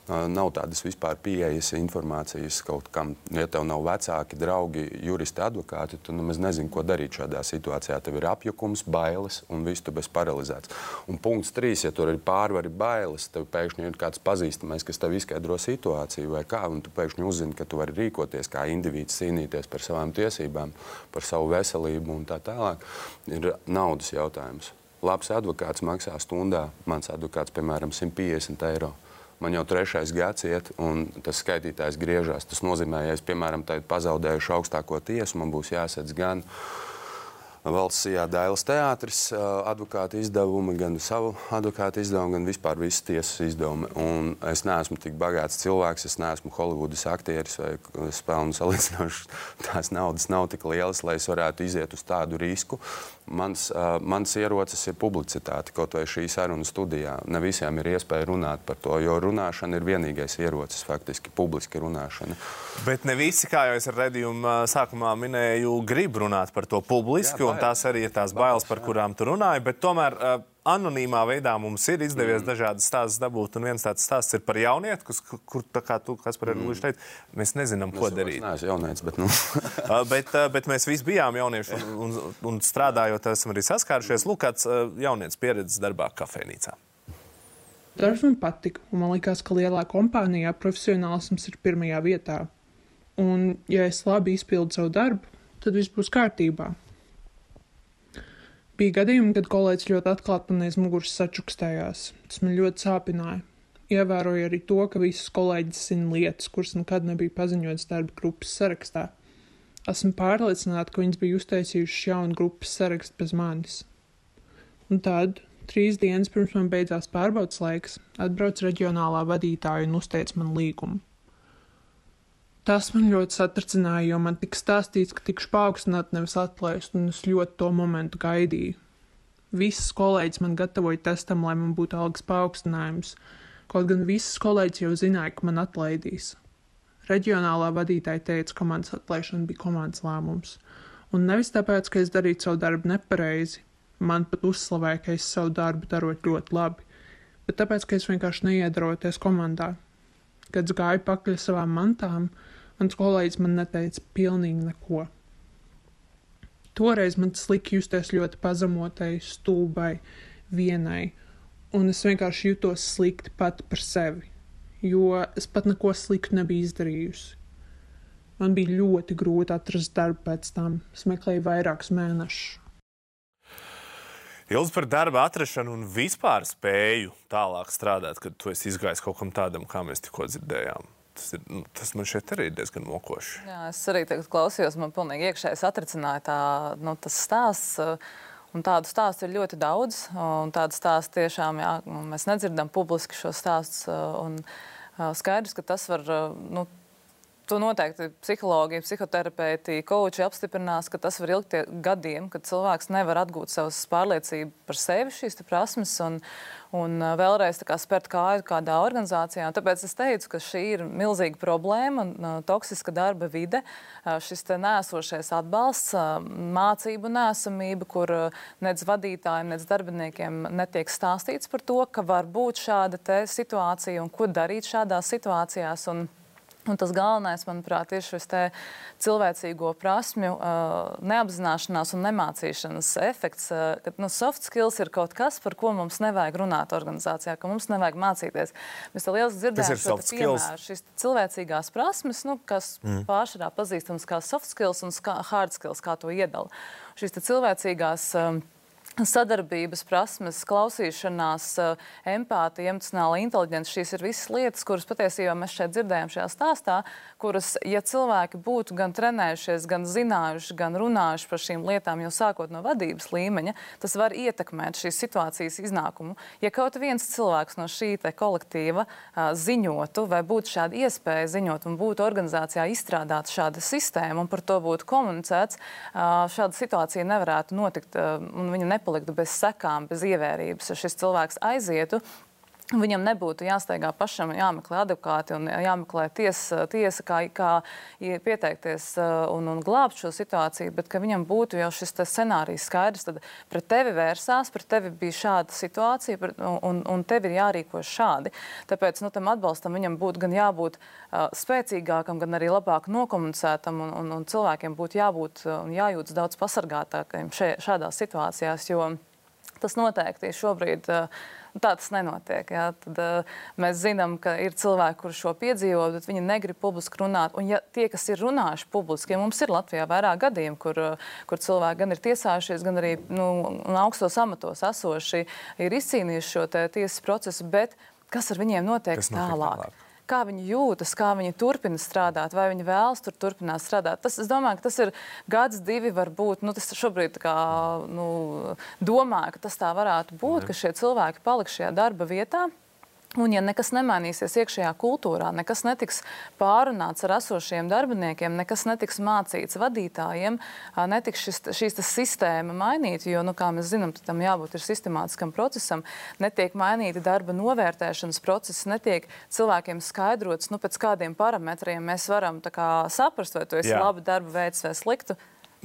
Nav tādas vispār pieejas informācijas kaut kam. Ja tev nav vecāki, draugi, juristi, advokāti, tad nemaz nezini, ko darīt šādā situācijā. Tev ir apjukums, bailes un viss tu bez paralizēts. Un punkts trīs, ja tur ir pārvari bailes, tev pēkšņi ir kāds pazīstamais, kas tev izskaidro situāciju vai kā, un tu pēkšņi uzzini, ka tu vari rīkoties kā indivīds, cīnīties par savām tiesībām, par savu veselību un tā tālāk, ir naudas jautājums. Labs advokāts maksā stundā, mans advokāts, piemēram, 150 eiro. Man jau trešais gads iet, un tas skaitītājs griežas. Tas nozīmē, ja es, piemēram, pazaudējuši augstāko tiesu, man būs jāsadz gan valsts jā, Dailas teātris, advokāta izdevumi, gan savu advokāta izdevumu, gan vispār visas tiesas izdevumi. Un es neesmu tik bagāts cilvēks, es neesmu Holivudas aktieris vai spēlnu salīdzinoši. Tās naudas nav tik lielas, lai es varētu iziet uz tādu risku. Mans, uh, mans ierocis ir publicitāte, kaut vai šī saruna studijā. Ne visiem ir iespēja runāt par to, jo runāšana ir vienīgais ierocis, faktiski publiski runāšana. Bet ne visi, kā jau es ar redzējumu sākumā minēju, grib runāt par to publiski, Jā, un tās arī ir tās bailes, par kurām tu runāji. Bet tomēr uh, anonīmā veidā mums ir izdevies mm. dažādas stāstus dabūt. Un viens tāds stāsts ir par jaunieti, kas, kur, kā tu, kas par mm. teikt, mēs nezinām, ko es darīt. Nē, es jaunietis, bet, nu. bet, bet mēs visi bijām jaunieši un, un, un strādājot, esam arī saskārušies. Lūk, kāds jaunietis pieredzes darbā kafejnīcā. Darbs man patika, un man liekas, ka lielā kompānijā profesionālisms ir pirmajā vietā. Un, ja es labi izpildu savu darbu, tad viss būs kārtībā. Bija gadījumi, kad kolēģis ļoti atklāti man aiz muguras sačukstējās. Tas man ļoti sāpināja. Ievēroju arī to, ka visas kolēģis zina lietas, kuras nekad nebija paziņotas darba grupas sarakstā. Esmu pārliecināta, ka viņas bija uztaisījušas jaunu grupas sarakstu bez manis. Un tad, trīs dienas pirms man beidzās pārbaudas laiks, atbrauc reģionālā vadītāja un uzteica man līgumu. Tas man ļoti satricināja, jo man tika stāstīts, ka tikšu paaugstināt, nevis atlaist, un es ļoti to momentu gaidīju. Visas kolēģis man gatavoja testam, lai man būtu algas paaugstinājums, kaut gan visas kolēģis jau zināja, ka man atlaidīs. Reģionālā vadītāja teica, ka manas atlaišana bija komandas lēmums, un nevis tāpēc, ka es darītu savu darbu nepareizi, man pat uzslavēja, ka es savu darbu darot ļoti labi, bet tāpēc, ka es vienkārši neiedaroties komandā. Kad gāju pakaļ savām mantām, Mans kolēģis man neteica pilnīgi neko. Toreiz man tas lika justies ļoti pazemotai, stulbai, vienai, un es vienkārši jutos slikti pati par sevi, jo es pat neko sliktu nebiju izdarījusi. Man bija ļoti grūti atrast darbu pēc tam. Es meklēju vairākus mēnešus. Ilgi par darba atrašanu un vispār spēju tālāk strādāt, kad tu esi izgājis kaut kam tādam, kā mēs tikko dzirdējām. Tas, ir, nu, tas man šeit arī ir diezgan mokoši. Jā, es arī klausījos, man pilnīgi iekšēji satricināja tā, nu, tas stāsts. Un tādu stāstu ir ļoti daudz. Tādu stāstu tiešām jā, mēs nedzirdam publiski šo stāstu. Skaidrs, ka tas var. Nu, To noteikti psihologi, psihoterapeiti, koči apstiprinās, ka tas var ilgt gadiem, kad cilvēks nevar atgūt savas pārliecību par sevi, šīs prasmes, un, un vēlreiz kā, spērt kāju kādā organizācijā. Un tāpēc es teicu, ka šī ir milzīga problēma, toksiska darba vide, šis nēsošais atbalsts, mācību nēsamība, kur nec vadītājiem, nec darbiniekiem netiek stāstīts par to, ka var būt šāda situācija un ko darīt šādās situācijās. Un, Un tas galvenais, manuprāt, ir šis cilvēcīgo prasmju uh, neapzināšanās un nemācīšanas efekts. Uh, ka nu, soft skills ir kaut kas, par ko mums nevajag runāt organizācijā, ka mums nevajag mācīties. Mēs liels dzirdējām šo piemēru, šīs cilvēcīgās prasmes, nu, kas mm. pāršarā pazīstams kā soft skills un hard skills, kā to iedala. Šīs cilvēcīgās um, sadarbības prasmes, klausīšanās, eh, empātija, emocionāla inteligence. Šīs ir visas lietas, kuras patiesībā mēs šeit dzirdējām šajā stāstā, kuras, ja cilvēki būtu gan trenējušies, gan zinājuši, gan runājuši par šīm lietām jau sākot no vadības līmeņa, tas var ietekmēt šīs situācijas iznākumu. Ja kaut viens cilvēks no šī kolektīva uh, ziņotu, vai būtu šāda iespēja ziņot, un būtu organizācijā izstrādāta šāda sistēma, un par to būtu komunicēts, uh, šāda situācija nevarētu notikt, un viņa nepārāk nepaliktu bez sekām, bez ievērības. Šis cilvēks aizietu, Viņam nebūtu jāsteigā pašam, jāmeklē advokāti un jāmeklē tiesa, tiesa kā, kā pieteikties uh, un, un glābt šo situāciju, bet ka viņam būtu jau šis scenārijs skaidrs. Tad pret tevi vērsās, pret tevi bija šāda situācija, pret, un, un tev ir jārīkojas šādi. Tāpēc nu, tam atbalstam viņam būtu gan jābūt uh, spēcīgākam, gan arī labāk nokomunicētam, un, un, un cilvēkiem būtu jābūt uh, un jājūtas daudz pasargātākiem šādās situācijās, jo tas noteikti šobrīd. Nu, tā tas nenotiek. Jā. Tad, uh, mēs zinām, ka ir cilvēki, kurš šo piedzīvo, bet viņi negrib publiski runāt. Un, ja tie, kas ir runājuši publiski, ja mums ir Latvijā vairāk gadījumu, kur, uh, kur cilvēki gan ir tiesājušies, gan arī nu, augstos amatos esoši, ir izcīnījuši šo tiesas procesu, bet kas ar viņiem notiek tālāk? tālāk? Kā viņi jūtas, kā viņi turpina strādāt, vai viņi vēlas tur turpināt strādāt. Tas, es domāju, ka tas ir gads, divi varbūt. Nu, tas šobrīd kā, nu, domāju, ka tas tā varētu būt, ka šie cilvēki paliks šajā darba vietā. Un, ja nekas nemainīsies iekšējā kultūrā, nekas netiks pārunāts ar esošiem darbiniekiem, nekas netiks mācīts vadītājiem, netiks šis, šīs sistēma mainīta, jo, nu, kā mēs zinām, tam jābūt sistemātiskam procesam, netiek mainīti darba novērtēšanas procesi, netiek cilvēkiem skaidrots, nu, pēc kādiem parametriem mēs varam kā, saprast, vai tu esi Jā. labi darba veids vai sliktu.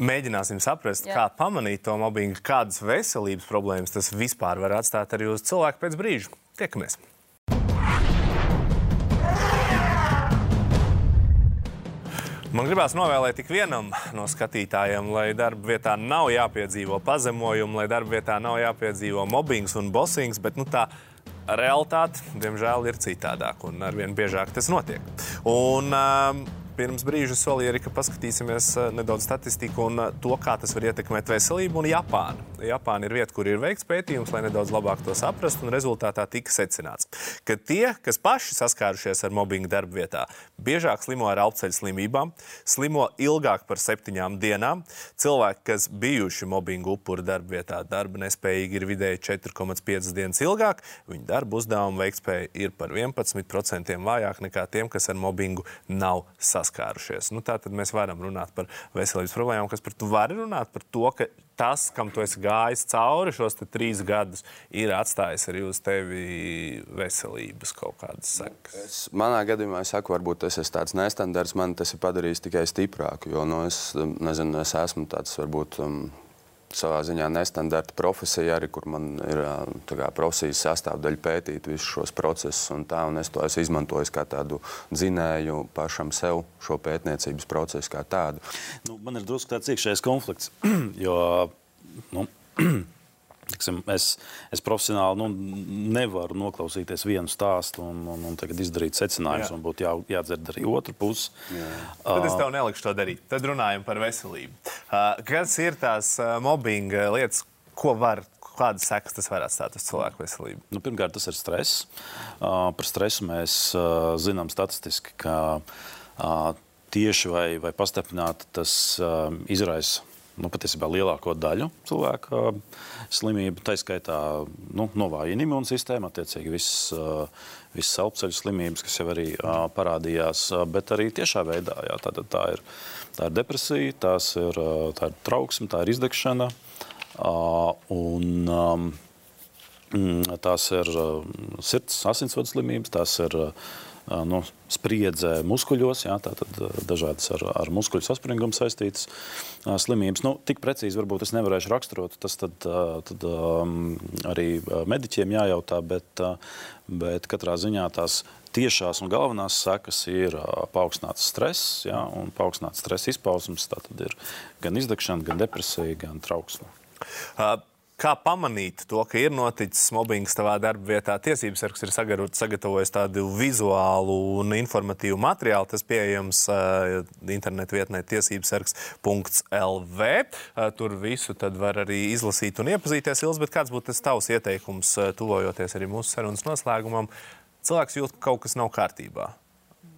Mēģināsim saprast, Jā. kā pamanīt to mobbingu, kādas veselības problēmas tas vispār var atstāt arī uz cilvēku pēc brīža. Tiekamies! Man gribās novēlēt tik vienam no skatītājiem, lai darba vietā nav jāpiedzīvo pazemojumu, lai darba vietā nav jāpiedzīvo mobbings un bossings, bet nu, tā realitāte, diemžēl, ir citādāka un arvien biežāk tas notiek. Un, um, Pirms brīža solīja arī, ka paskatīsimies eh, nedaudz statistiku un eh, to, kā tas var ietekmēt veselību un Japānu. Japāna ir vieta, kur ir veikts pētījums, lai nedaudz labāk to saprastu, un rezultātā tika secināts, ka tie, kas paši saskārušies ar mobbingu darba vietā, biežāk slimo ar elpoceļu slimībām, slimo ilgāk par septiņām dienām. Cilvēki, kas bijuši mobbingu upuri darba vietā, darba nespējīgi ir vidēji 4,5 dienas ilgāk, viņu darba uzdevuma veiktspēja ir par 11% vājāk nekā tiem, kas ar mobbingu nav saskārušies saskārušies. Nu, tā tad mēs varam runāt par veselības problēmām, kas par to var runāt, par to, ka tas, kam tu esi gājis cauri šos trīs gadus, ir atstājis arī uz tevi veselības kaut kādas sekas. Es, manā gadījumā es saku, varbūt tas ir tāds nestandards, man tas ir padarījis tikai stiprāku, jo nu, es, nezinu, es esmu tāds varbūt. Um, savā ziņā nestandarta profesija, arī kur man ir kā, profesijas sastāvdaļa pētīt visus šos procesus. Un tā, un es to esmu izmantojis kā tādu dzinēju pašam sev šo pētniecības procesu kā tādu. Nu, man ir drusku tāds iekšējs konflikts, jo nu, Tiksim, es, es profesionāli nu, nevaru noklausīties vienu stāstu un, un, un izdarīt secinājumus. Man būtu jā, jādzird arī otra puse. Tad es tev nelikšu to darīt. Tad runājam par veselību. Uh, kas ir tās uh, mobbinga lietas, ko var kādas sekas tas var atstāt uz cilvēku veselību? Nu, pirmkārt, tas ir stress. Uh, par stresu mēs uh, zinām statistiski, ka uh, tieši vai, vai pastiprināti tas izraisa nu, patiesībā lielāko daļu cilvēku slimību. Tā skaitā nu, novājina imūnsistēmu, attiecīgi visas, visas elpoceļu slimības, kas jau arī parādījās, bet arī tiešā veidā. Jā, tā, tā, ir, tā ir depresija, tās ir, tā ir trauksme, tā ir izdegšana. Un, tās ir sirds, asinsvadu slimības, tās ir nu, spriedze muskuļos, jā, tātad dažādas ar, ar muskuļu saspringumu saistītas slimības. Nu, tik precīzi varbūt es nevarēšu raksturot, tas tad, tad arī mediķiem jājautā, bet, bet katrā ziņā tās tiešās un galvenās sekas ir paaugstināts stress, jā, un paaugstināts stresa izpausmes. Tā tad ir gan izdegšana, gan depresija, gan trauksme. Kā pamanīt to, ka ir noticis mobbings tavā darba vietā? Tiesības sargs ir sagatavojis tādu vizuālu un informatīvu materiālu. Tas pieejams uh, internetu vietnē tiesībsargs.lv. Uh, tur visu var arī izlasīt un iepazīties. Ilz, kāds būtu tas tavs ieteikums, uh, tuvojoties arī mūsu sarunas noslēgumam? Cilvēks jūt, ka kaut kas nav kārtībā.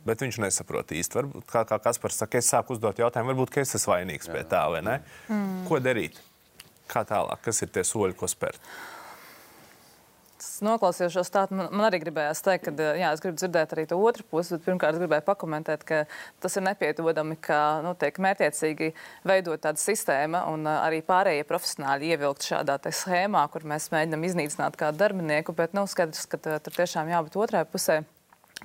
Bet viņš nesaprot īsti. Varbūt, kā, kā Kaspars saka, es sāku uzdot jautājumu, varbūt es esmu vainīgs Jā. pie tā, vai ne? Mm. Ko darīt? Kā tālāk? Kas ir tie soļi, ko spērt? noklausījos stāstu, man, man arī gribējās teikt, ka jā, es gribu dzirdēt arī to otru pusi, bet pirmkārt gribēju pakomentēt, ka tas ir nepiedodami, ka nu, tiek mērķiecīgi veidot tāda sistēma un arī pārējie profesionāļi ievilkt šādā schēmā, kur mēs mēģinam iznīcināt kādu darbinieku, bet nu, skaidrs, ka tur tiešām jābūt otrai pusē.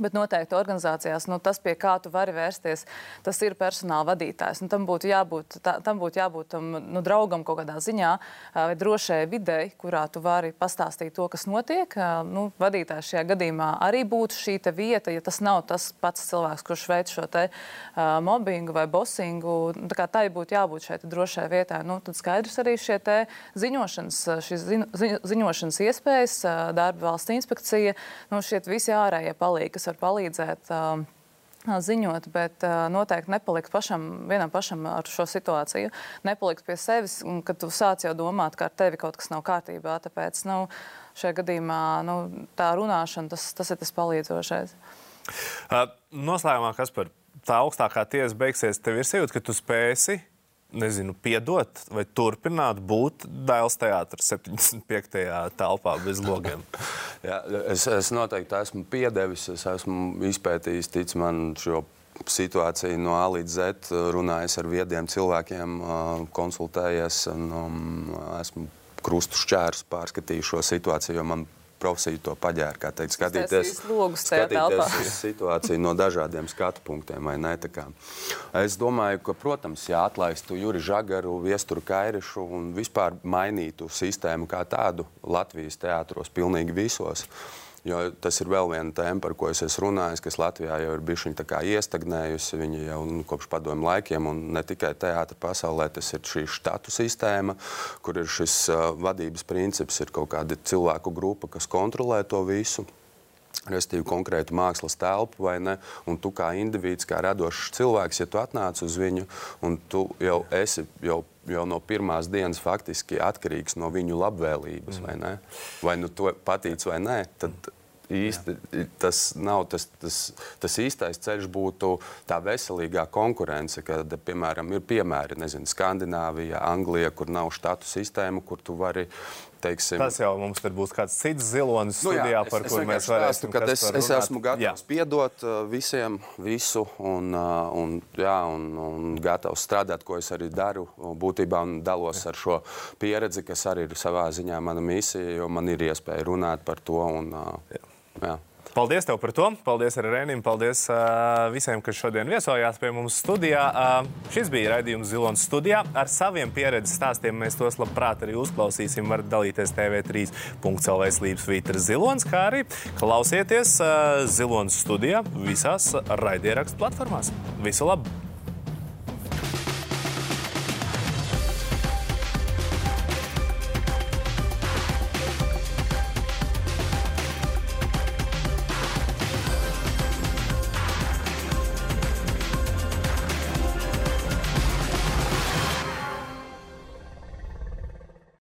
Bet noteikti organizācijās nu, tas, pie kā tu vari vērsties, tas ir personāla vadītājs. Nu, tam būtu jābūt, tā, tam būtu jābūt tam, nu, draugam kaut kādā ziņā vai drošai videi, kurā tu vari pastāstīt to, kas notiek. Nu, vadītājs šajā gadījumā arī būtu šī vieta, ja tas nav tas pats cilvēks, kurš veic šo te, uh, mobbingu vai bosingu. Nu, tā, tā būtu jābūt šai drošai vietai. Nu, tad skaidrs arī šie ziņošanas, zi, ziņošanas iespējas, darba valsts inspekcija, nu, šie visi ārējie palīgi, kas var palīdzēt. Uh, ziņot, bet uh, noteikti nepalikt pašam, vienam pašam ar šo situāciju. Nepalikt pie sevis, kad tu sāc jau domāt, ka ar tevi kaut kas nav kārtībā. Tāpēc nu, šajā gadījumā nu, tā runāšana, tas, tas ir tas palīdzošais. Uh, noslēgumā, kas par tā augstākā tiesa beigsies, tev ir sajūta, ka tu spēsi nezinu, piedot vai turpināt būt Dēls teātris 75. telpā bez logiem? Jā, es, es noteikti esmu piedevis, es esmu izpētījis, tic man, šo situāciju no A līdz Z, runājis ar viediem cilvēkiem, konsultējies un um, esmu krustu šķērs pārskatījis šo situāciju, jo man profesija to paģēra. Kā teikt, skatīties, skatīties uz situāciju no dažādiem skatu punktiem. Es domāju, ka, protams, ja atlaistu Juri Žagaru, Viesturu Kairišu un vispār mainītu sistēmu kā tādu Latvijas teātros pilnīgi visos, Jo tas ir vēl viena tēma, par ko es esmu runājis, kas Latvijā jau ir bijusi iestagnējusi. Viņa jau nu, kopš padomju laikiem, un ne tikai teātris pasaulē, tas ir šī štatu sistēma, kur ir šis uh, vadības princips, ir kaut kāda cilvēku grupa, kas kontrolē to visu. Restīvi konkrētu mākslas telpu, vai ne? Un tu kā indivīds, kā radošs cilvēks, ja tu atnāc uz viņu, un tu jau esi jau jau no pirmās dienas faktiski atkarīgs no viņu labvēlības, mm. vai ne? Vai nu to patīc vai nē, tad īsti tas nav tas, tas, tas īstais ceļš, būtu tā veselīgā konkurence, kad, piemēram, ir piemēri, nezinu, Skandināvija, Anglija, kur nav štatu sistēmu, kur tu vari. Teiksim, tas jau mums būs kāds cits zilonis nu, studijā, jā, par es, kur es mēs varēsim. Stāstu, es, es esmu gatavs jā. piedot uh, visiem visu un, uh, un, jā, un, un gatavs strādāt, ko es arī daru. Būtībā dalos jā. ar šo pieredzi, kas arī ir savā ziņā mana misija, jo man ir iespēja runāt par to. Un, uh, jā. Jā. Paldies tev par to. Paldies arī Rēnim. Paldies uh, visiem, kas šodien viesojās pie mums studijā. Uh, šis bija raidījums Zilonas studijā. Ar saviem pieredzes stāstiem mēs tos labprāt arī uzklausīsim. Varat dalīties TV3.CLV slīpas Vītras Zilonas, kā arī klausieties uh, Zilonas studijā visās raidierakstu platformās. Visu labu!